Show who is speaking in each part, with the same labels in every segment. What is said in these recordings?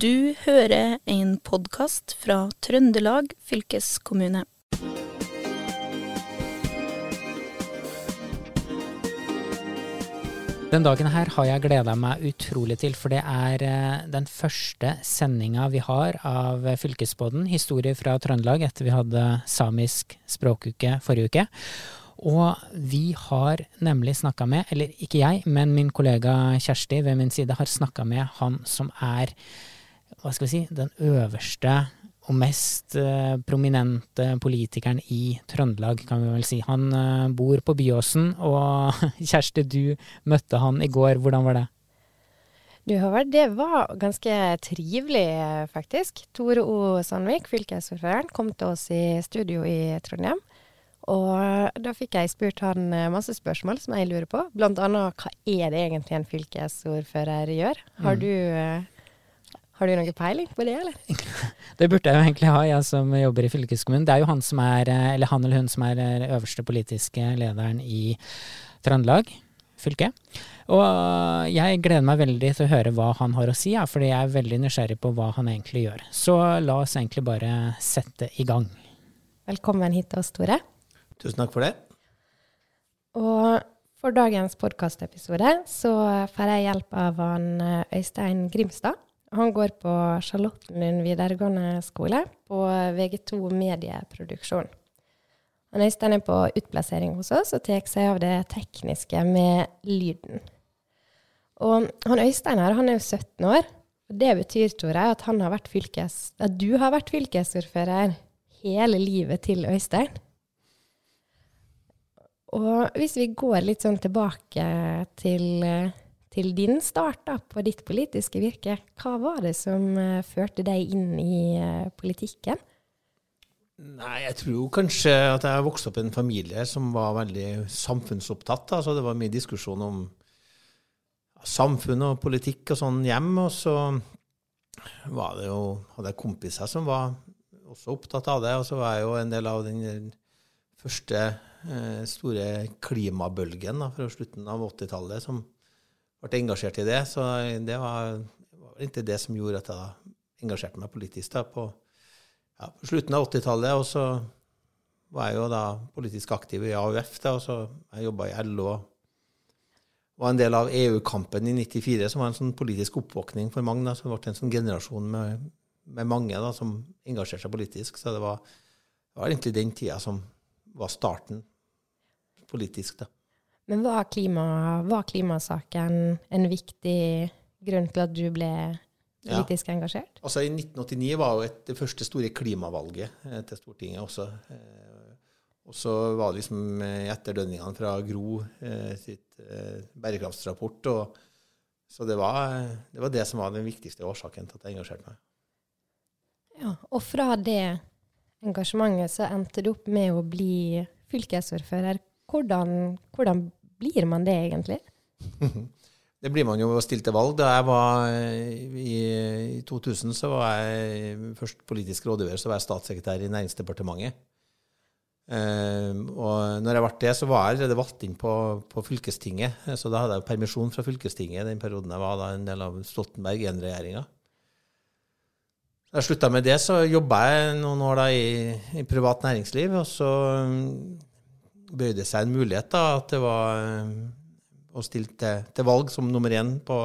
Speaker 1: Du hører en podkast fra Trøndelag fylkeskommune.
Speaker 2: Den dagen her har jeg gleda meg utrolig til, for det er eh, den første sendinga vi har av Fylkesbåten, historie fra Trøndelag, etter vi hadde samisk språkuke forrige uke. Og vi har nemlig snakka med, eller ikke jeg, men min kollega Kjersti ved min side har snakka med han som er, hva skal vi si, den øverste og mest eh, prominente politikeren i Trøndelag, kan vi vel si. Han eh, bor på Byåsen, og Kjersti, du møtte han i går. Hvordan var det?
Speaker 3: Du Håvard, det var ganske trivelig, faktisk. Tore O. Sandvik, fylkesordføreren, kom til oss i studio i Trondheim. Og da fikk jeg spurt han eh, masse spørsmål som jeg lurer på. Blant annet hva er det egentlig en fylkesordfører gjør? Har
Speaker 2: Mm.
Speaker 3: du eh, har du noe peiling på det, eller?
Speaker 2: Det burde jeg jo egentlig ha, jeg som jobber i fylkeskommunen. Det er jo han som er, eh, eller han eller hun som er eh, øverste politiske lederen i Trøndelag fylke. Og jeg gleder meg veldig til å høre hva han har å si, ja, fordi jeg er veldig nysgjerrig på hva han egentlig gjør. Så la oss egentlig bare sette i gang.
Speaker 3: Velkommen hit til oss, Tore.
Speaker 4: Tusen takk for det.
Speaker 3: Og for dagens podkastepisode så får jeg hjelp av han eh, Øystein Grimstad. Han går på Charlottenlund videregående skole på VG2 medieproduksjon. Han Øystein er på utplassering hos oss og tar seg av det tekniske med lyden. Og han Øystein her, han er jo 17 år. og Det betyr, Tore, at, har fylkes, at du har vært fylkesordfører hele livet til Øystein. Og hvis vi går litt sånn tilbake til, eh, til din start da, på ditt politiske virke, hva var det som eh, førte deg inn i eh, politikken?
Speaker 4: Nei, jeg tror kanskje at jeg vokste opp i en familie som var veldig samfunnsopptatt. Altså det var mye diskusjon om samfunn og politikk og sånn hjem. Og så var det jo, hadde jeg kompiser som var også opptatt av det. Og så var jeg jo en del av den første eh, store klimabølgen da, fra slutten av 80-tallet som ble engasjert i det. Så det var, var ikke det som gjorde at jeg engasjerte meg politisk da, på ja, på slutten av 80-tallet, og så var jeg jo da politisk aktiv i AUF, da, og så jeg i LO. Var en del av EU-kampen i 94, som var en sånn politisk oppvåkning for mange. da, Så det ble en sånn generasjon med, med mange da, som engasjerte seg politisk. Så det var, det var egentlig den tida som var starten politisk, da.
Speaker 3: Men var, klima, var klimasaken en viktig grunn til at du ble
Speaker 4: Ja.
Speaker 3: engasjert?
Speaker 4: Altså I 1989 var jo et, det første store klimavalget eh, til Stortinget også. Eh, og så var det liksom eh, etterdønningene fra Gro eh, sitt eh, bærekraftsrapport. Og, så det var, det var det som var den viktigste årsaken til at jeg engasjerte meg.
Speaker 3: Ja, og fra det engasjementet så endte du opp med å bli fylkesordfører. Hvordan, hvordan blir man det egentlig?
Speaker 4: Det blir man jo stille til valg. Da jeg var eh, i, i 2000, så var jeg først politisk rådgiver, så var jeg statssekretær i Næringsdepartementet. Eh, og når jeg ble det, så var jeg allerede valgt inn på, på fylkestinget. Så da hadde jeg permisjon fra fylkestinget den perioden jeg var da en del av Stoltenberg I-regjeringa. Da jeg slutta med det, så jobba jeg noen år da i, i privat næringsliv, og så bøyde seg en mulighet da, at det var mm, å stille til, til valg som nummer én på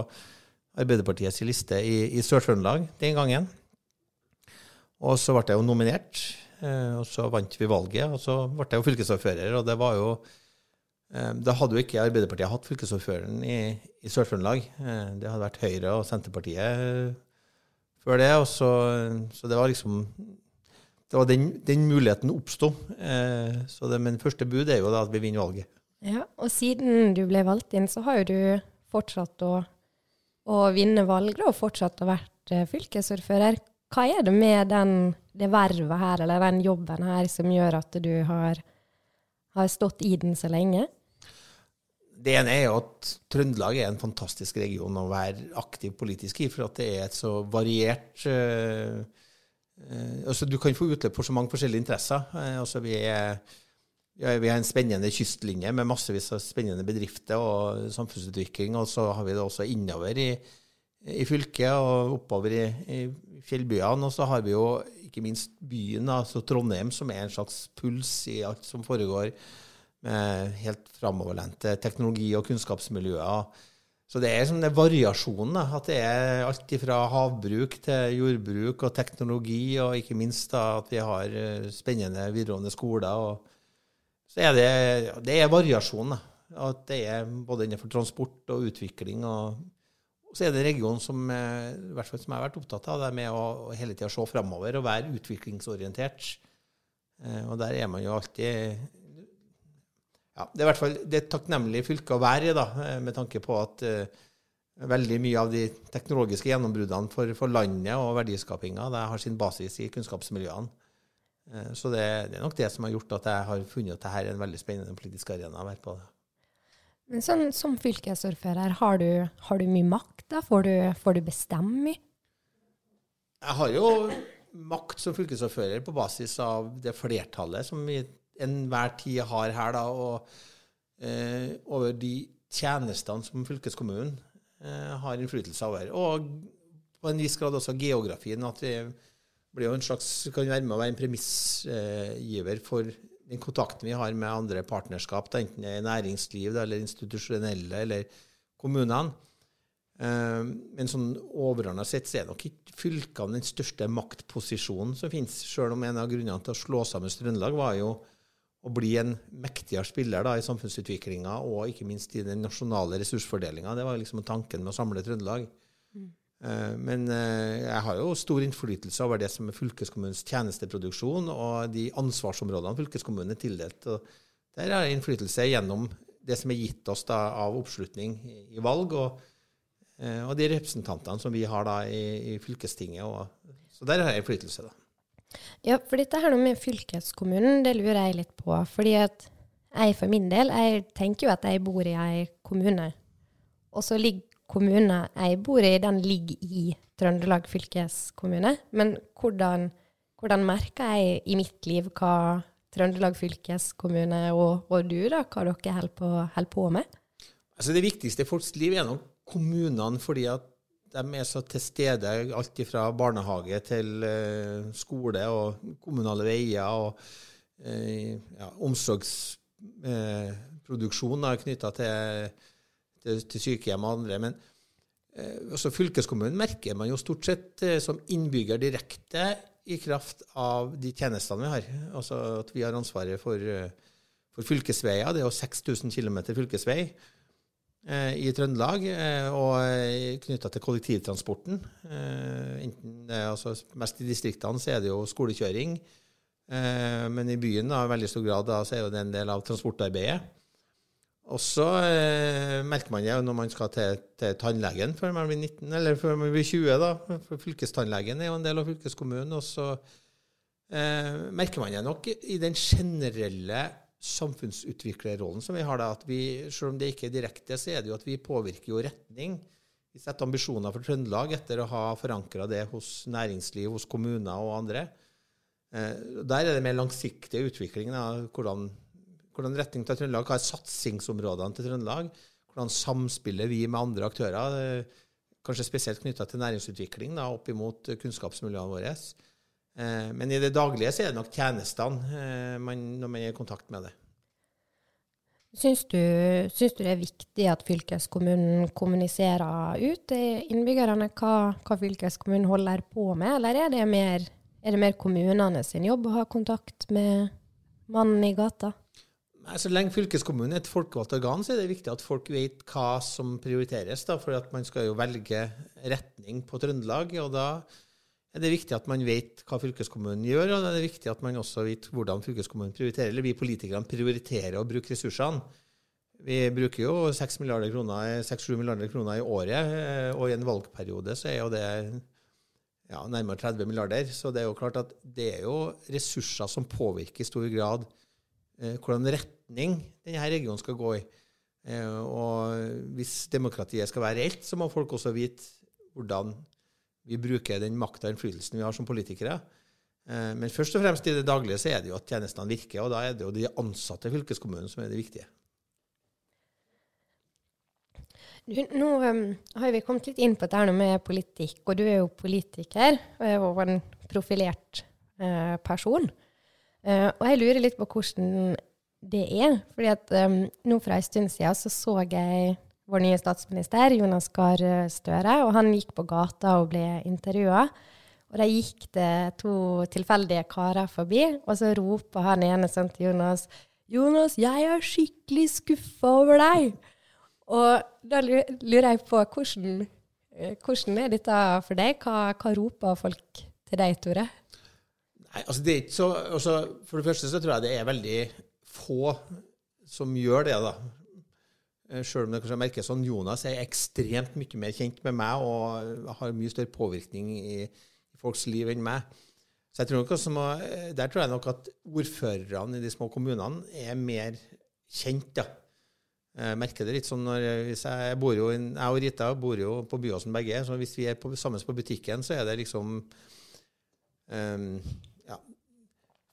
Speaker 4: Arbeiderpartiets liste i, i Sør-Trøndelag den gangen. Og så ble jeg jo nominert, eh, og så vant vi valget, og så ble jeg jo fylkesordfører. Og det var jo eh, Da hadde jo ikke Arbeiderpartiet hatt fylkesordføreren i, i Sør-Trøndelag. Eh, det hadde vært Høyre og Senterpartiet eh, før det, og så, så det var liksom det var den, den muligheten oppsto. Eh, så det, men første bud er jo da at vi vinner valget.
Speaker 3: Ja, og siden du ble valgt inn, så har jo du fortsatt å, å vinne valg, og fortsatt å vært eh, fylkesordfører. Hva er det med den, det vervet her, eller den jobben her, som gjør at du har, har stått i den så lenge?
Speaker 4: Det ene er jo at Trøndelag er en fantastisk region å være aktiv politisk i, for at det er et så variert eh, altså Du kan få utløp for så mange forskjellige interesser. Eh, altså vi, er, ja, vi har en spennende kystlinje med massevis av spennende bedrifter og samfunnsutvikling, og så har vi det også innover i, i fylket og oppover i, i fjellbyene. Og så har vi jo ikke minst byen, altså Trondheim, som er en slags puls i alt som foregår med helt framoverlente teknologi- og kunnskapsmiljøer. Så det er sånn variasjonen. At det er alt fra havbruk til jordbruk og teknologi, og ikke minst da, at vi har eh, spennende videregående skoler. Så er det, det er variasjon. At det er både innenfor transport og utvikling. Og, og så er det en region som, eh, i hvert fall som jeg har vært opptatt av, det med å, å hele tida se framover og være utviklingsorientert. Eh, og der er man jo alltid ja, Det er i hvert fall det er et takknemlig fylke å være i, da, eh, med tanke på at uh, veldig mye av de teknologiske gjennombruddene for, for landet og verdiskapinga har sin basis i kunnskapsmiljøene. Uh, så det, det, er nok det som har gjort at jeg har funnet at dette er en veldig spennende politisk arena å være på.
Speaker 3: Men sånn, Som fylkesordfører, har du, har du mye makt? da? Får du, får du bestemme mye?
Speaker 4: Jeg har jo makt som fylkesordfører på basis av det flertallet som vi enhver tid har her, da, og eh, over de tjenestene som fylkeskommunen eh, har innflytelse over. Og på en viss grad også geografien. At det blir jo en slags, kan være med å være en premissgiver for den kontakten vi har med andre partnerskap, da, enten det er næringsliv eller institusjonelle eller kommunene. Eh, men sånn overordna sett så er nok ikke fylkene den største maktposisjonen som finnes, sjøl om en av grunnene til å slå sammen Trøndelag var jo å bli en mektigere spiller da, i samfunnsutviklinga og ikke minst i den nasjonale ressursfordelinga. Det var liksom tanken med å samle Trøndelag. Mm. Uh, men uh, jeg har jo stor innflytelse over det som er fylkeskommunens tjenesteproduksjon og de ansvarsområdene fylkeskommunen er tildelt. Og der har jeg innflytelse gjennom det som er gitt oss da, av oppslutning i, i valg, og, uh, og, de representantene som vi har da i, i fylkestinget. Og, så der har jeg innflytelse. da.
Speaker 3: Ja, for dette her med fylkeskommunen, det lurer jeg litt på. Fordi at jeg for min del, jeg tenker jo at jeg bor i ei kommune. Og så ligger kommunen jeg bor i, den ligger i Trøndelag fylkeskommune. Men hvordan, hvordan merker jeg i mitt liv hva Trøndelag fylkeskommune og, og du, da, hva dere holder på, på med?
Speaker 4: Altså Det viktigste i folks liv er nok kommunene, fordi at de er så til stede alt fra barnehage til uh, skole og kommunale veier og uh, ja, omsorgsproduksjon eh, knytta til, til, til, sykehjem og andre. Men også fylkeskommunen merker man jo stort sett som innbygger direkte i kraft av de tjenestene vi har. Altså at vi har ansvaret for, for fylkesveier. Det er jo 6000 km fylkesvei. Eh, i Trøndelag, eh, og eh, knytta til kollektivtransporten. Enten, altså mest i distriktene så er det jo skolekjøring, men i byen da, i veldig stor grad da, så er det en del av transportarbeidet. Og så merker man det når man skal til, til, tannlegen før man blir 19, eller før man blir 20. da, for Fylkestannlegen er jo en del av fylkeskommunen. Og så eh, merker man det nok i den generelle samfunnsutviklerrollen som vi har da, at vi, selv om det ikke er direkte, så er det jo at vi påvirker jo retning. Vi setter ambisjoner for Trøndelag etter å ha forankra det hos næringsliv, hos kommuner og andre. Eh, der er det mer langsiktig utvikling. Da, hvordan, hvordan retning tar Trøndelag? Hva er satsingsområdene til Trøndelag? Hvordan samspiller vi med andre aktører? Eh, kanskje spesielt knytta til næringsutvikling da, opp imot kunnskapsmiljøene våre. Eh, men i det daglige så er det nok tjenestene eh, når man er i kontakt med det.
Speaker 3: Syns du, syns du, det er viktig at fylkeskommunen kommuniserer ut til innbyggerne hva, hva, fylkeskommunen holder på med, eller er det mer, er det mer kommunene sin jobb å ha kontakt med mannen i gata?
Speaker 4: Så lenge fylkeskommunen er et folkevalgt organ, så er det viktig at folk vet hva som prioriteres. Da, for man skal jo velge retning på Trøndelag. og da er det viktig at man vet hva fylkeskommunen gjør, og det er viktig at man også vet hvordan fylkeskommunen prioriterer, eller vi politikerne prioriterer å bruke ressursene. Vi bruker jo 6-7 milliarder, milliarder, kroner i året, eh, og i en valgperiode så er jo det ja, nærmere 30 milliarder. Så det er jo klart at det er jo ressurser som påvirker i stor grad eh, hvordan retning denne regionen skal gå i. Eh, og hvis demokratiet skal være reelt, så må folk også vite hvordan vi bruker den makta og innflytelsen vi har som politikere. Eh, men først og fremst i det daglige så er det jo at tjenestene virker, og da er det jo de ansatte i fylkeskommunen som er det viktige.
Speaker 3: Du, nå um, har vi kommet litt inn på dette med politikk, og du er jo politiker og er jo en profilert uh, person. Uh, og jeg lurer litt på hvordan det er. fordi at um, nå for en stund siden så så jeg vår nye statsminister, Jonas Gahr Støre, og han gikk på gata og ble intervjua. Og da gikk det to tilfeldige karer forbi, og så roper han ene sånn til Jonas Jonas, jeg er skikkelig skuffa over deg. Og da lurer jeg på hvordan, eh, hvordan er dette for deg? Hva, hva, roper folk til deg, Tore?
Speaker 4: Nei, altså det er ikke så, altså For det første så tror jeg det er veldig få som gjør det, da. Eh, Sjøl om det kanskje merkes sånn. Jonas er ekstremt mye mer kjent med meg og har mye større påvirkning i, i folks liv enn meg. Så jeg tror nok også, Der tror jeg nok at ordførerne i de små kommunene er mer kjent. da. Jeg merker det litt sånn når hvis jeg, bor jo, jeg og Rita bor jo på Byåsen begge, så hvis vi er på, sammen på butikken, så er det liksom um,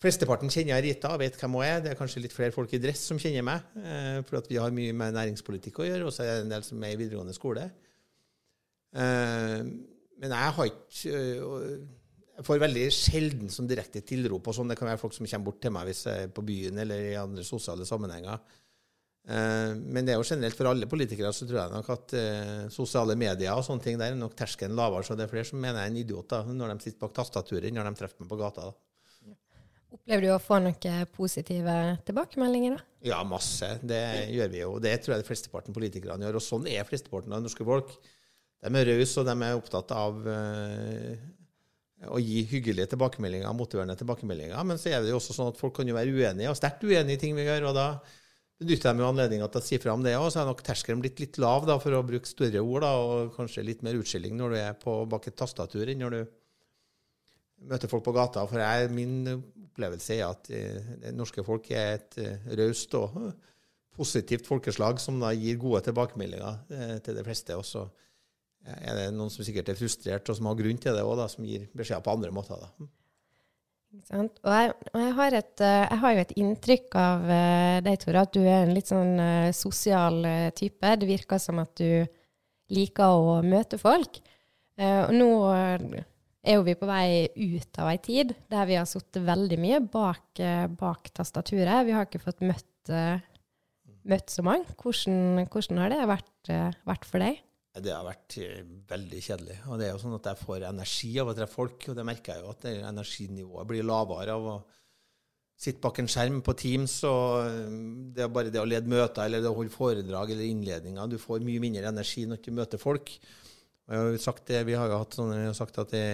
Speaker 4: Flesteparten kjenner jeg Rita vet hvem hun er. Det er kanskje litt flere folk i dress som kjenner meg, uh, for vi har mye med næringspolitikk å gjøre. Og så er det en del som er i videregående skole. Uh, men jeg har ikke uh, Jeg får veldig sjelden som direkte tilrop og sånn. Det kan være folk som kommer bort til meg hvis jeg er på byen eller i andre sosiale sammenhenger. Eh, men det er jo generelt for alle politikere så tror jeg nok at sosiale medier og sånne ting der er nok terskelen lavere. Så det er flere som mener jeg er en idiot da, når de sitter bak tastaturet, når de treffer meg på gata. da.
Speaker 3: Opplever du å få noen positive tilbakemeldinger? da?
Speaker 4: Ja, masse. Det gjør vi jo. Det tror jeg de flesteparten politikerne gjør. Og sånn er flesteparten av norske folk. De er rause, og de er opptatt av uh, å gi hyggelige tilbakemeldinger, motiverende tilbakemeldinger. Men så er det jo også sånn at folk kan jo være uenige, og sterkt uenige i ting vi gjør. og da benytter de jo anledninga til å si fra om det òg. Så er nok terskelen blitt litt lav, da, for å bruke større ord, da, og kanskje litt mer utskilling når du er på bak et tastatur, enn når du møter folk på gata. For jeg, min opplevelse er at eh, det norske folk er et eh, raust og positivt folkeslag som da gir gode tilbakemeldinger eh, til de fleste. Og så er det noen som sikkert er frustrert, og som har grunn til det òg, som gir beskjeder på andre måter. da.
Speaker 3: Og jeg, jeg, har et, eh, jeg, har jo et inntrykk av deg, Tore, at du er en litt sånn sosial type. Det virker som at du liker å møte folk. og nå er jo vi på vei ut av ei tid der vi har sittet veldig mye bak, bak, tastaturet. Vi har ikke fått møtt, møtt så mange. Hvordan, hvordan har det vært, vært for deg?
Speaker 4: Det har vært eh, veldig kjedelig. Og det er jo sånn at jeg får energi av å treffe folk, og det merker jeg jo at energinivået blir lavere av å sitte bak en skjerm på Teams, og eh, det er bare det å lede møter eller det å holde foredrag eller innledninger. Du får mye mindre energi når du møter folk. Jeg har sagt det, vi har jo hatt sånne, har sagt at det,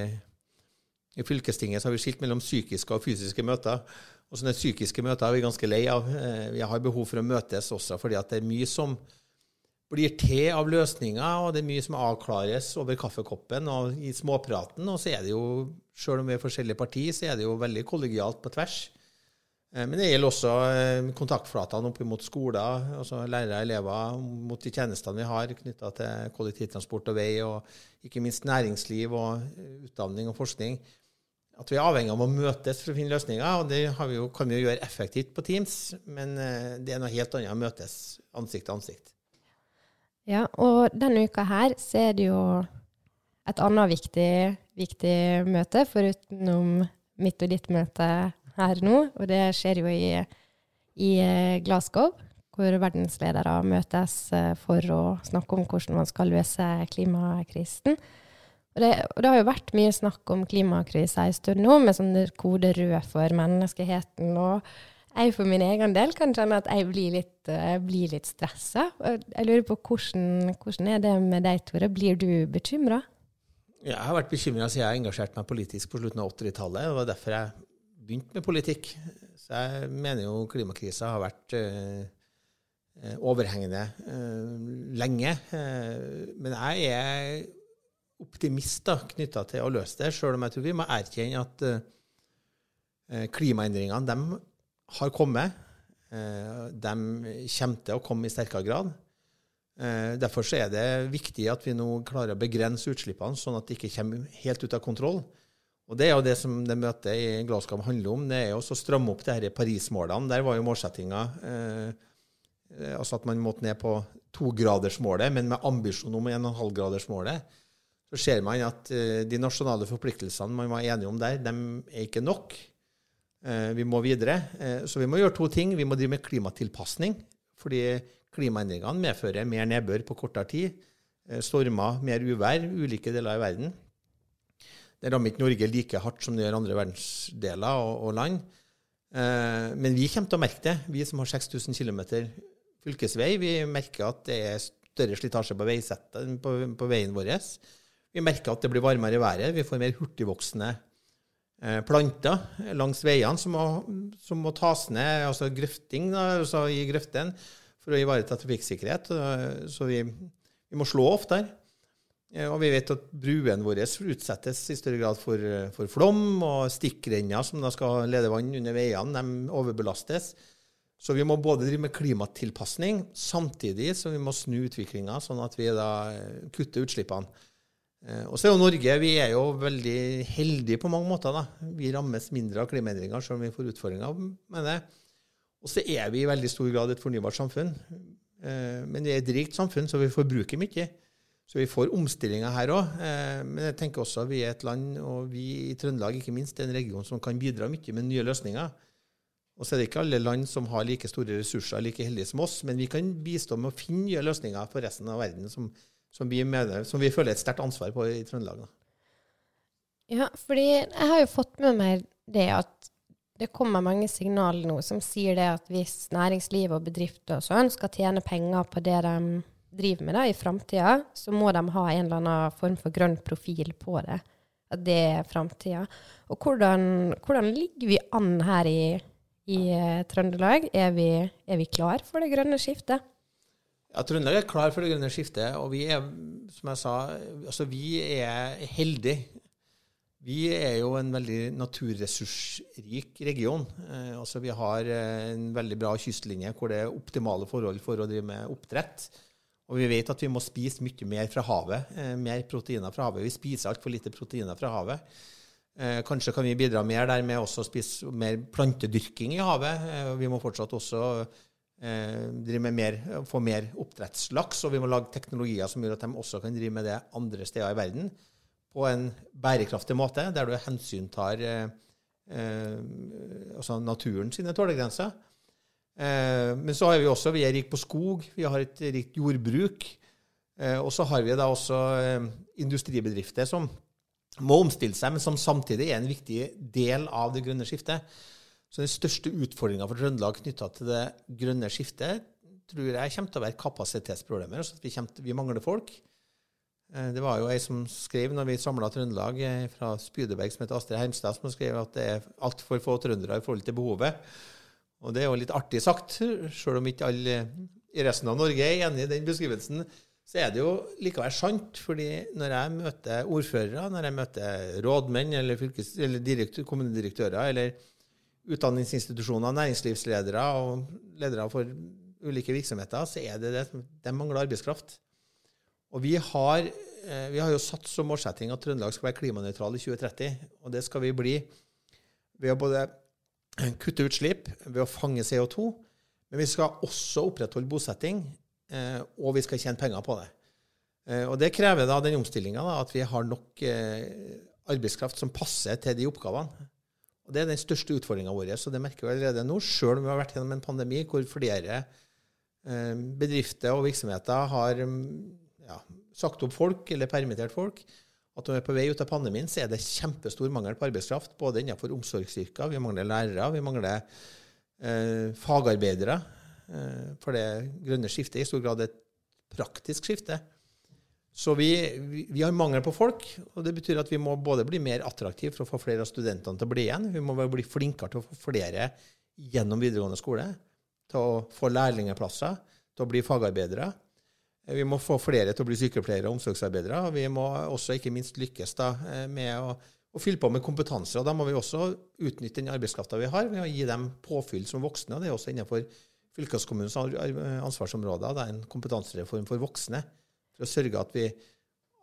Speaker 4: i fylkestinget så har vi skilt mellom psykiske og fysiske møter. Og sånne psykiske møter er vi ganske lei av. Eh, vi har behov for å møtes også fordi at det er mye som blir til av løsninger, og det er mye som avklares over kaffekoppen og i småpraten. Og så er det jo, sjøl om vi er forskjellige partier, så er det jo veldig kollegialt på tvers. Eh, men det gjelder også eh, kontaktflatene opp mot skoler, altså lærere og elever, mot de tjenestene vi har knytta til kollektivtransport og vei, og ikke minst næringsliv og eh, utdanning og forskning. At vi er avhengig av å møtes for å finne løsninger. og Det vi jo, kan vi jo gjøre effektivt på Teams, men det er noe helt annet å møtes ansikt til ansikt.
Speaker 3: Ja, og denne uka her så er det jo et annet viktig, viktig møte, forutenom mitt og ditt møte her nå. Og det skjer jo i, i eh, Glasgow, hvor verdensledere møtes eh, for å snakke om hvordan man skal løse klimakrisen. Og det, og det har jo vært mye snakk om klimakrisa en stund nå, med sånn kode rød for menneskeheten. og jeg for min egen del kan kjenne at jeg blir litt, uh, blir litt stressa. Jeg lurer på hvordan, hvordan er det med deg, Tore? Blir du bekymra?
Speaker 4: Jeg har vært bekymra siden jeg engasjerte meg politisk på slutten av 80-tallet. Det var derfor jeg begynte med politikk. Så jeg mener jo klimakrisa har vært eh, overhengende eh, lenge. Eh, men jeg er optimist knytta til å løse det, sjøl om jeg tror vi må erkjenne at klimaendringene de har kommet. Eh, de kommer til å komme i sterkere grad. Eh, derfor er det viktig at vi nå klarer å begrense utslippene, sånn at det ikke kommer helt ut av kontroll. Og Det er jo det som det møtet i Glasgow handler om. Det er jo å stramme opp det disse Paris-målene. Der var jo målsettinga eh, eh, altså at man måtte ned på togradersmålet, men med ambisjon om 1,5-gradersmålet, så ser man at eh, de nasjonale forpliktelsene man var enige om der, de er ikke nok. Eh, vi må videre. Eh, så vi må gjøre to ting. Vi må drive med klimatilpasning, fordi klimaendringene medfører mer nedbør på kortere tid. Stormer, mer uvær, ulike deler av verden. Det rammer ikke Norge like hardt som det gjør andre verdensdeler og, og land. Men vi kommer til å merke det, vi som har 6000 km fylkesvei. Vi merker at det er større slitasje på, på, på veien vår. Vi merker at det blir varmere i været. Vi får mer hurtigvoksende eh, planter langs veiene som som må tas ned, altså grøfting da, altså i grøften, for å ivareta trafikksikkerhet. Så vi, vi må slå oftere. Eh, og vi vet at bruene våre utsettes i større grad for, for flom, og stikkrenner som da skal lede vann under veiene, de overbelastes. Så vi må både drive med klimatilpasning, samtidig som vi må snu utviklinga, sånn at vi da kutter utslippene. Eh, og så er jo Norge vi er jo veldig heldige på mange måter. da. Vi rammes mindre av klimaendringer selv om vi får utfordringer med det. Og så er vi i veldig stor grad et fornybart samfunn. Eh, men vi er et rikt samfunn, så vi forbruker mye. Så vi får omstillinger her òg. Eh, men jeg tenker også at vi er et land, og vi i Trøndelag ikke minst, er en region som kan bidra mye med nye løsninger. Og så er det ikke alle land som har like store ressurser, like heldige som oss, men vi kan bistå med å finne nye løsninger for resten av verden som som vi, mener, som vi føler et sterkt ansvar på i Trøndelag.
Speaker 3: Ja, fordi jeg har jo fått med meg det at det kommer mange signaler nå som sier det at hvis næringsliv og bedrifter og sånn skal tjene penger på det de driver med da, i framtida, så må de ha en eller annen form for grønn profil på det. At det er framtida. Og hvordan, hvordan, ligger vi an her i, i uh, Trøndelag? Er vi, er vi klar for det grønne skiftet?
Speaker 4: Ja, Trøndelag er klar for det grønne skiftet. Og vi er, som jeg sa, altså vi er heldige. Vi er jo en veldig naturressursrik region. Eh, altså Vi har eh, en veldig bra kystlinje hvor det er optimale forhold for å drive med oppdrett. Og vi vet at vi må spise mye mer fra havet. Eh, mer proteiner fra havet. Vi spiser altfor lite proteiner fra havet. Eh, kanskje kan vi bidra mer der med også å spise mer plantedyrking i havet. Eh, vi må fortsatt også eh, drive med mer, få mer oppdrettslaks, og vi må lage teknologier som gjør at de også kan drive med det andre steder i verden på en bærekraftig måte, der du hensyntar eh, eh, altså naturen sine tålegrenser. Eh, men så har vi også vi er rik på skog, vi har et rikt jordbruk. Eh, og så har vi da også eh, industribedrifter som må omstille seg, men som samtidig er en viktig del av det grønne skiftet. Så den største utfordringa for Trøndelag knytta til det grønne skiftet tror jeg kommer til å være kapasitetsproblemer. altså vi, til, vi mangler folk. Det var jo ei som skrev når vi samla Trøndelag fra Spydeberg, som heter Astrid Hermstad, som skrev at det er altfor få trøndere i forhold til behovet. Og det er jo litt artig sagt, sjøl om ikke alle i resten av Norge er enig i den beskrivelsen. Så er det jo likevel sant, fordi når jeg møter ordførere, når jeg møter rådmenn eller, fylkes, eller kommunedirektører eller utdanningsinstitusjoner, næringslivsledere og ledere for ulike virksomheter, så er det det de mangler arbeidskraft. Og vi har, eh, vi har jo satt som målsetting at Trøndelag skal være klimanøytral i 2030. Og det skal vi bli ved å både kutte utslipp, ved å fange CO2, men vi skal også opprettholde bosetting, eh, og vi skal tjene penger på det. Eh, og det krever da den omstillinga at vi har nok arbeidskraft som passer til de oppgavene. Og Det er den største utfordringa vår. så Det merker vi allerede nå, sjøl om vi har vært gjennom en pandemi hvor flere eh, bedrifter og virksomheter har ja, sagt opp folk eller permittert folk. At når vi er på vei ut av pandemien, så er det kjempestor mangel på arbeidskraft. Både innenfor omsorgsyrker, vi mangler lærere, vi mangler eh, fagarbeidere. Eh, for det grønne skiftet er i stor grad et praktisk skifte. Så vi, vi, vi, har mangel på folk, og det betyr at vi må både bli mer attraktive for å få flere av studentene til å bli igjen. Vi må bli flinkere til å få flere gjennom videregående skole, til å få lærlingplasser, til å bli fagarbeidere. Vi må få flere til å bli sykepleiere og omsorgsarbeidere. og Vi må også ikke minst lykkes da, eh, med å, å, fylle på med kompetanse. og Da må vi også utnytte den arbeidskrafta vi har, ved å gi dem påfyll som voksne. og Det er også innenfor fylkeskommunens ansvarsområder. Er en kompetansereform for voksne for å sørge at, vi,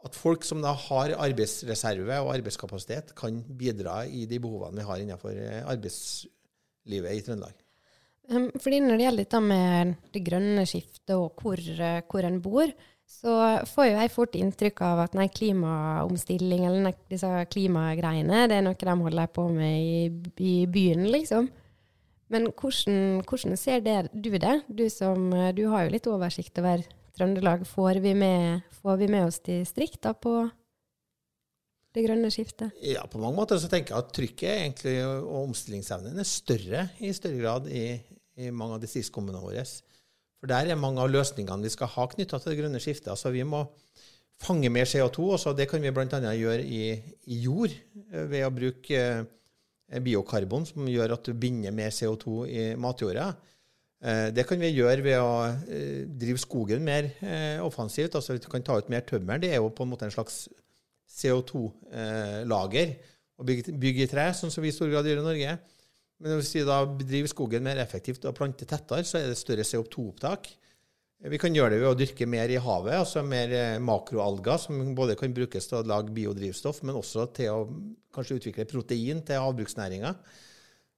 Speaker 4: at folk som da har arbeidsreserve og arbeidskapasitet, kan bidra i de behovene vi har innenfor eh, arbeidslivet i Trøndelag.
Speaker 3: Um, fordi når det gjelder dette med det grønne skiftet og hvor, uh, hvor en bor, så får jo jeg fort inntrykk av at nei, klimaomstilling eller nei, disse klimagreiene, det er noe de holder på med i, i byen, liksom. Men hvordan, hvordan, ser det, du det? Du, som, uh, du har jo litt oversikt over Trøndelag. Får vi med, får vi med oss distrikta på det grønne skiftet?
Speaker 4: Ja, på mange måter så tenker jeg at trykket egentlig, og omstillingsevnen er større i større grad i, i mange av distriktskommunene våre. For der er mange av løsningene vi skal ha knytta til det grønne skiftet. Altså vi må fange mer CO2. og det kan vi bl.a. gjøre i, i, jord eh, ved å bruke eh, biokarbon, som gjør at du binder mer CO2 i matjorda. Eh, det kan vi gjøre ved å drive skogen mer offensivt. altså Vi kan ta ut mer tømmer. Det er jo på en måte en slags CO2-lager å bygge, bygge, i tre, sånn som vi i stor grad gjør i Norge. Men hvis vi da bedriver skogen mer effektivt og planter tettere, så er det større CO2-opptak. Vi kan gjøre det ved å dyrke mer i havet, altså mer eh, makroalger, som både kan brukes til å lage biodrivstoff, men også til å kanskje utvikle protein til havbruksnæringa,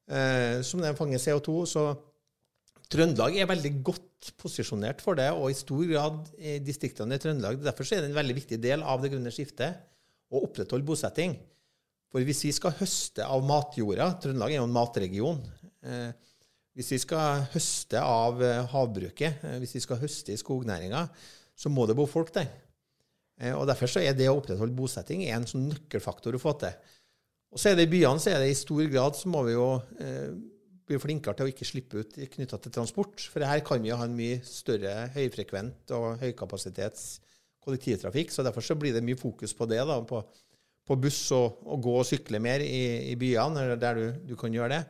Speaker 4: eh, som den fanger CO2. Så Trøndelag er veldig godt posisjonert for det, og i stor grad i distriktene i Trøndelag. Derfor er det en veldig viktig del av det grønne skiftet å opprettholde bosetting. For hvis vi skal høste av matjorda Trøndelag er jo en matregion. Eh, hvis vi skal høste av eh, havbruket, eh, hvis vi skal høste i skognæringa, så må det bo folk der. Og Derfor så er det å opprettholde bosetting en sånn nøkkelfaktor å få til. Og så er det I byene så er det i stor grad så må vi jo bli flinkere til å ikke slippe ut knytta til transport. For her kan vi jo ha en mye større høyfrekvent og høykapasitets kollektivtrafikk. Så derfor så blir det mye fokus på det. da, på på buss og, og, gå og sykle mer i, i byene, der du, du, kan gjøre det.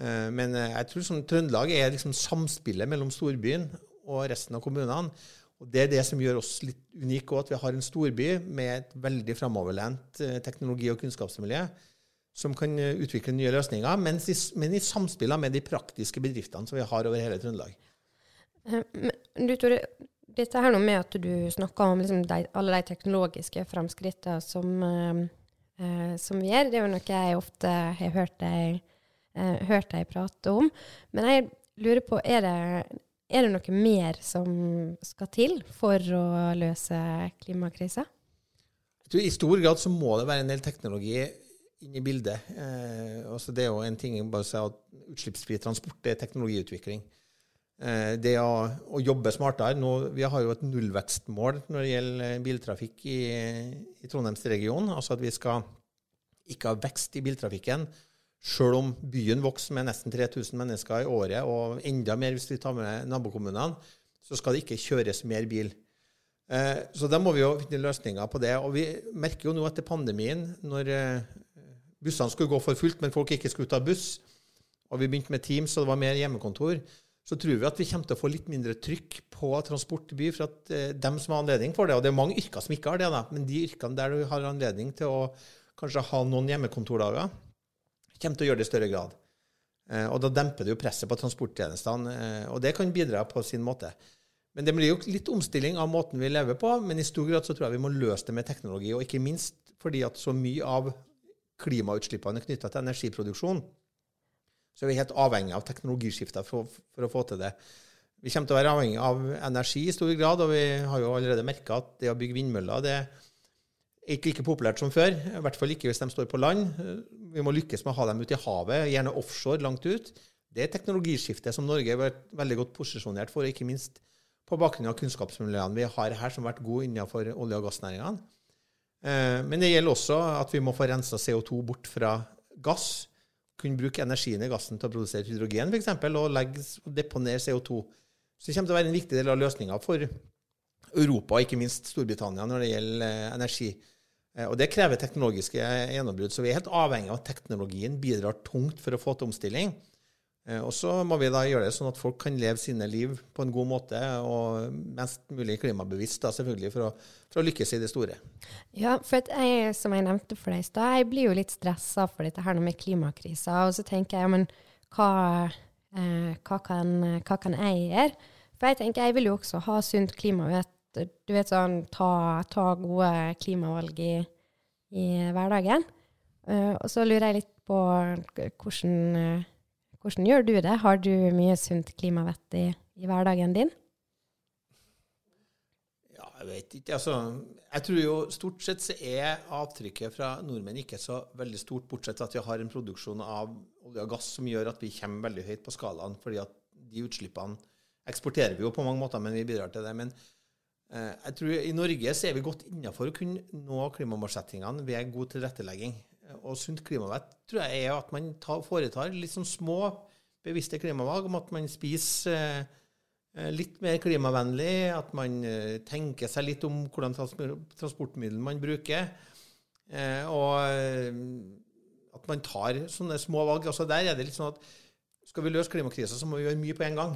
Speaker 4: Uh, men uh, jeg tror sånn, Trøndelag er liksom samspillet mellom storbyen og resten av kommunene. Og Det er det som gjør oss litt unike at vi har en storby med et veldig framoverlent uh, teknologi- og kunnskapsmiljø som kan utvikle nye løsninger, men i, men i samspill med de praktiske bedriftene som vi har over hele Trøndelag.
Speaker 3: Du, Tore, dette her med at du snakker om liksom de, alle de teknologiske framskrittene som, eh, eh, som, vi gjør, det er jo noe jeg ofte har hørt deg, eh, hørt deg prate om. Men jeg lurer på, er det, er det noe mer som skal til for å løse klimakrisa?
Speaker 4: I stor grad så må det være en del teknologi inn i bildet. Eh, altså det er jo en ting bare å si at Utslippsfri transport er teknologiutvikling. Eh, det å, å, jobbe smartere nå, Vi har jo et nullvekstmål når det gjelder biltrafikk i, i Trondheimsregionen. Altså at vi skal ikke ha vekst i biltrafikken. Selv om byen vokser med nesten 3000 mennesker i året, og enda mer hvis vi tar med nabokommunene, så skal det ikke kjøres mer bil. Eh, så da må vi jo finne løsninger på det. Og vi merker jo nå etter pandemien, når eh, bussene skulle gå for fullt, men folk ikke skulle ta buss, og vi begynte med Teams, og det var mer hjemmekontor, så tror vi at vi kommer til å få litt mindre trykk på transport i by for at eh, dem som har anledning for det, og det er mange yrker som ikke har det, da, men de yrkene der du har anledning til å kanskje ha noen hjemmekontordager, kommer til å gjøre det i større grad. Eh, og da demper det jo presset på transporttjenestene, eh, og det kan bidra på sin måte. Men det blir jo litt omstilling av måten vi lever på, men i stor grad så tror jeg vi må løse det med teknologi, og ikke minst fordi at så mye av klimautslippene knytta til energiproduksjon. Så er vi helt avhengig av teknologiskifter for, for, å få til det. Vi kommer til å være avhengig av energi i stor grad, og vi har jo allerede merka at det å bygge vindmøller det er ikke like populært som før. I hvert fall ikke hvis de står på land. Vi må lykkes med å ha dem ute i havet, gjerne offshore langt ut. Det er teknologiskiftet som Norge har vært veldig godt posisjonert for, ikke minst på bakgrunn av kunnskapsmiljøene vi har her, som har vært gode innenfor olje- og gassnæringene. Eh, men det gjelder også at vi må få rensa CO2 bort fra gass kunne bruke energien i gassen til å produsere hydrogen f.eks., og legge, deponere CO2. Så det kommer til å være en viktig del av løsninga for Europa, og ikke minst Storbritannia, når det gjelder eh, energi. Eh, og Det krever teknologiske gjennombrudd. Så vi er helt avhengig av at teknologien bidrar tungt for å få til omstilling. Eh, og så må vi da gjøre det sånn at folk kan leve sine liv på en god måte, og mest mulig klimabevisst, da, selvfølgelig, for å, for å, lykkes i det store.
Speaker 3: Ja, for jeg, som jeg nevnte for deg i stad, jeg blir jo litt stressa for dette her med klimakrisa. Og så tenker jeg, ja, men hva, eh, hva, kan, hva, kan, jeg gjøre? For jeg tenker, jeg vil jo også ha sunt klima. Vet, du vet sånn, ta, ta gode klimavalg i, i hverdagen. Uh, og så lurer jeg litt på hvordan hvordan gjør du det? Har du mye sunt klimavett i, i hverdagen din?
Speaker 4: Ja, jeg vet ikke. Altså, jeg tror jo stort sett så er avtrykket fra nordmenn ikke så veldig stort, bortsett fra at vi har en produksjon av olje og gass som gjør at vi kommer veldig høyt på skalaen. fordi at de utslippene eksporterer vi jo på mange måter, men vi bidrar til det. Men eh, jeg tror i Norge så er vi godt innafor å kunne nå klimamålsettingene ved god tilrettelegging. Og sunt klimavett tror jeg er at man tar, foretar litt sånn små, bevisste klimavalg om at man spiser eh, Eh, litt mer klimavennlig, at man eh, tenker seg litt om hvordan transportmiddel man bruker. Eh, og at man tar sånne små valg. Altså der er det litt sånn at skal vi løse klimakrisa, så må vi gjøre mye på en gang.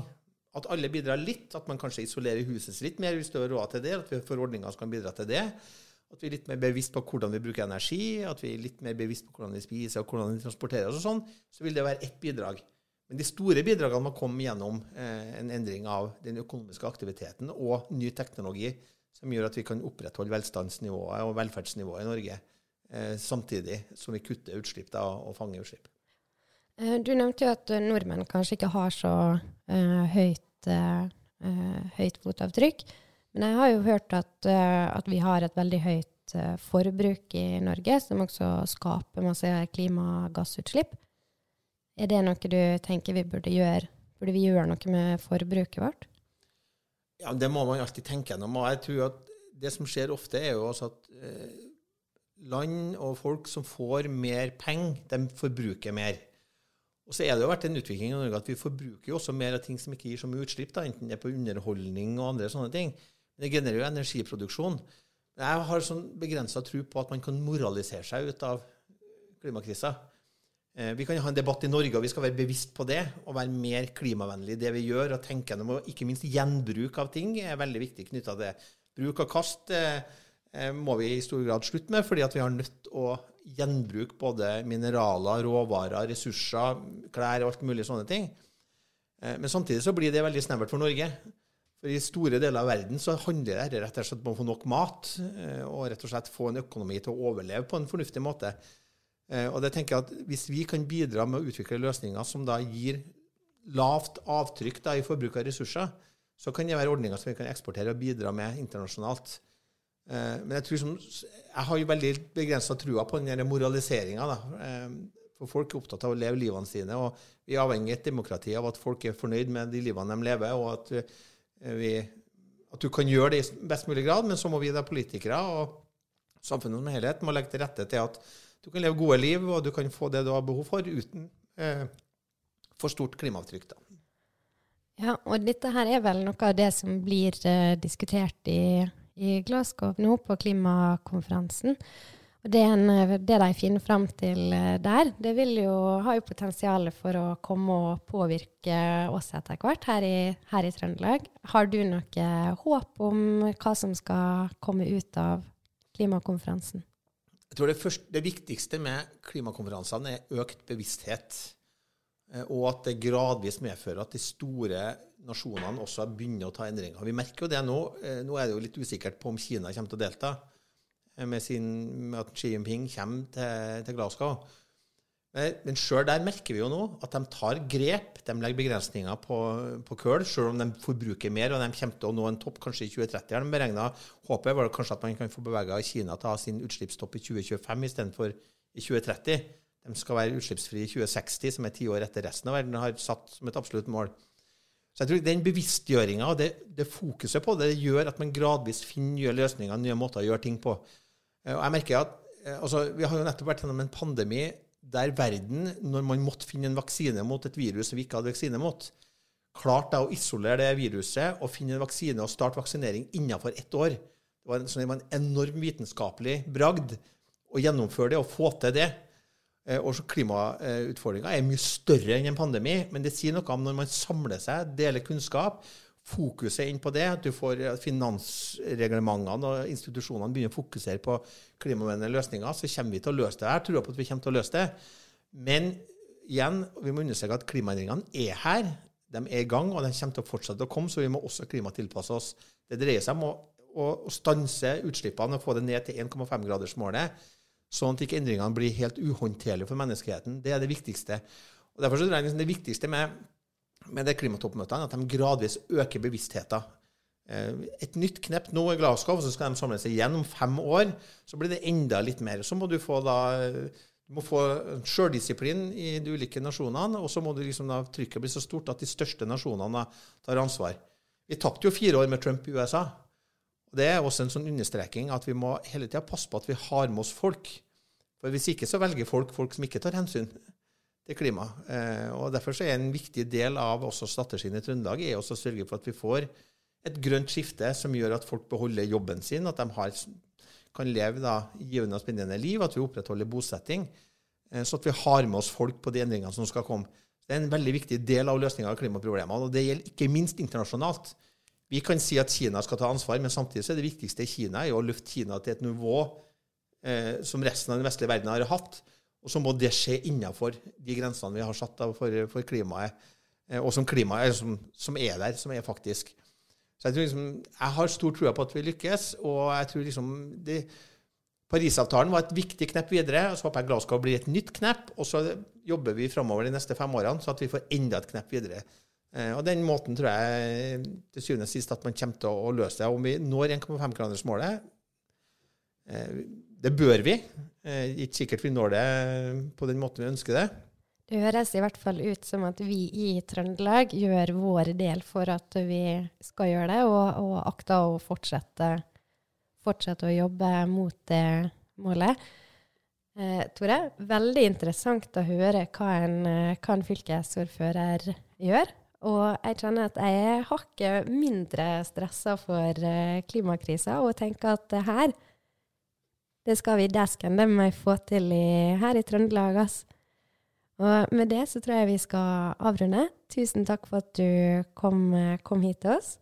Speaker 4: At alle bidrar litt. At man kanskje isolerer huset litt mer hvis du har råd til det. At vi får ordninger som kan bidra til det. At vi er litt mer bevisst på hvordan vi bruker energi. At vi er litt mer bevisst på hvordan vi spiser og hvordan vi transporterer oss og sånn. Så vil det være ett bidrag. Men de store bidragene må komme gjennom eh, en endring av den økonomiske aktiviteten og ny teknologi som gjør at vi kan opprettholde velstandsnivået og velferdsnivået i Norge eh, samtidig som vi kutter utslipp da, og fanger utslipp.
Speaker 3: Eh, du nevnte jo at nordmenn kanskje ikke har så eh, høyt, uh, høyt, fotavtrykk. Men jeg har jo hørt at, uh, at vi har et veldig høyt forbruk i Norge, som også skaper masse klimagassutslipp. Er det noe du tenker vi burde gjøre? Burde vi gjøre noe med forbruket vårt?
Speaker 4: Ja, Det må man alltid tenke gjennom. Og jeg tror at det som skjer ofte, er jo også at eh, land og folk som får mer penger, de forbruker mer. Og så er det jo vært en utvikling i Norge at vi forbruker jo også mer av ting som ikke gir så mye utslipp, da, enten det er på underholdning og andre sånne ting. Det genererer jo energiproduksjon. Jeg har sånn begrensa tro på at man kan moralisere seg ut av klimakrisa. Eh, vi kan ha en debatt i Norge, og vi skal være bevisst på det. Og være mer klimavennlig i det vi gjør. Og tenke gjennom ikke minst gjenbruk av ting er veldig viktig knytta til det. Bruk og kast eh, eh, må vi i stor grad slutte med, fordi vi har nødt til å gjenbruke både mineraler, råvarer, ressurser, klær og alt mulig sånne ting. Men samtidig så blir det veldig snevert for Norge. For i store deler av verden så handler det rett og slett om å få nok mat, eh, og rett og slett få en økonomi til å overleve på en fornuftig måte. Eh, og det tenker jeg at Hvis vi kan bidra med å utvikle løsninger som da gir lavt avtrykk da, i forbruk av ressurser, så kan det være ordninger som vi kan eksportere og bidra med internasjonalt. Eh, men jeg tror som, jeg har jo veldig begrensa trua på den moraliseringa. For folk er opptatt av å leve livene sine, og vi er avhengig av et demokrati av at folk er fornøyd med de livene de lever, og at, vi, at du kan gjøre det i best mulig grad. Men så må vi da politikere og samfunnet som helhet må legge til rette til at du kan leve gode liv, og du kan få det du har behov for, uten eh, for stort klimaavtrykk. Da.
Speaker 3: Ja, og dette her er vel noe av det som blir eh, diskutert i, i, Glasgow nå, på klimakonferansen. Og det, en, det, de finner fram til eh, der, det vil jo, ha jo potensial for å komme og påvirke oss etter hvert her i, her i Trøndelag. Har du noe håp om hva som skal komme ut av klimakonferansen?
Speaker 4: Jeg tror det, første, det viktigste med klimakonferansene er økt bevissthet. Eh, og at det gradvis medfører at de store nasjonene også begynner å ta endringer. Vi merker jo det nå. Eh, nå er det jo litt usikkert på om Kina kommer til å delta med, sin, med at Xi Jinping kommer til, til Glasgow. Men sjøl der merker vi jo nå at de tar grep. De legger begrensninger på, på kull, sjøl om de forbruker mer. Og de kommer til å nå en topp kanskje i 2030. de beregnet. Håpet var kanskje at man kan få bevega Kina til å ha sin utslippstopp i 2025 istedenfor i 2030. De skal være utslippsfrie i 2060, som er ti år etter resten av verden har satt som et absolutt mål. Så jeg tror Den bevisstgjøringa og det, det, fokuset på det, det gjør at man gradvis finner nye løsninger, nye måter å gjøre ting på. Og jeg merker at eh, altså, Vi har jo nettopp vært gjennom en pandemi der verden, når man måtte finne en vaksine mot et virus vi ikke hadde vaksine mot, klarte å isolere det viruset og finne en vaksine og starte vaksinering innenfor ett år. Det var en, sånn, en enorm vitenskapelig bragd å gjennomføre det og få til det. Eh, og Klimautfordringa er mye større enn en pandemi, men det sier noe om når man samler seg, deler kunnskap, fokuset inn på det, at du får finansreglementene og institusjonene begynner å fokusere på klimavennlige løsninger, så kommer vi til å løse det. Jeg tror på at vi kommer til å løse det. Men igjen, vi må understreke at klimaendringene er her. De er i gang, og de kommer til å fortsette å komme, så vi må også klimatilpasse oss. Det dreier seg om å, å, å stanse utslippene og få det ned til 1,5-gradersmålet, sånn at ikke endringene blir helt uhåndterlige for menneskeheten. Det er det viktigste. Og Derfor så tror jeg liksom det viktigste med, med det klimatoppmøtene at de gradvis øker bevisstheten. Eh, et nytt knepp nå i Glasgow, så skal de samle seg igjen om fem år. Så blir det enda litt mer. Så må du få da du må få sjøldisiplin i de ulike nasjonene, og så må liksom da trykket bli så stort at de største nasjonene tar ansvar. Vi tapte jo fire år med Trump i USA. Det er også en sånn understreking at vi må hele tida passe på at vi har med oss folk. For Hvis ikke så velger folk folk som ikke tar hensyn til klima. Eh, og Derfor så er en viktig del av også strategien i Trøndelag er også å sørge for at vi får et grønt skifte som gjør at folk beholder jobben sin, at de har, kan leve da, givende og spennende liv, at vi opprettholder bosetting, eh, så at vi har med oss folk på de endringene som skal komme. Det er en veldig viktig del av løsninga av klimaproblemene, og det gjelder ikke minst internasjonalt. Vi kan si at Kina skal ta ansvar, men samtidig så er det viktigste i Kina er å løfte Kina til et nivå eh, som resten av den vestlige verden har hatt. Og så må det skje innenfor de grensene vi har satt for, for klimaet, eh, og som klimaet som, som, er der, som er faktisk. Så jeg, tror liksom, jeg har stor tro på at vi lykkes, og jeg tror liksom de, Parisavtalen var et viktig knepp videre. og Så håper jeg Glasgow blir et nytt knepp. Og så jobber vi framover de neste fem årene, så at vi får enda et knepp videre. Eh, og den måten tror jeg til syvende og sist at man kommer til å, løse det. Om vi når 1,5-gradersmålet eh, Det bør vi. Eh, ikke sikkert vi når det på den måten vi ønsker det.
Speaker 3: Det høres i hvert fall ut som at vi i Trøndelag gjør vår del for at vi skal gjøre det, og, og akter å fortsette, fortsette, å jobbe mot det målet. Eh, Tore, veldig interessant å høre hva en, hva en fylkesordfører gjør. Og jeg kjenner at jeg er hakket mindre stressa for eh, klimakrisa, og tenker at her, det skal vi dæsken det må jeg få til i, her i Trøndelag, Ass. Og med det så tror jeg vi skal avrunde. Tusen takk for at du kom, kom hit til oss.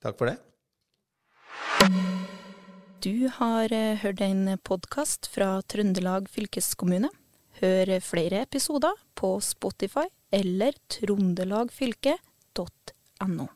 Speaker 4: Takk for det.
Speaker 1: Du har eh, hørt en podkast fra Trøndelag fylkeskommune. Hør flere episoder på Spotify eller trondelagfylket.no.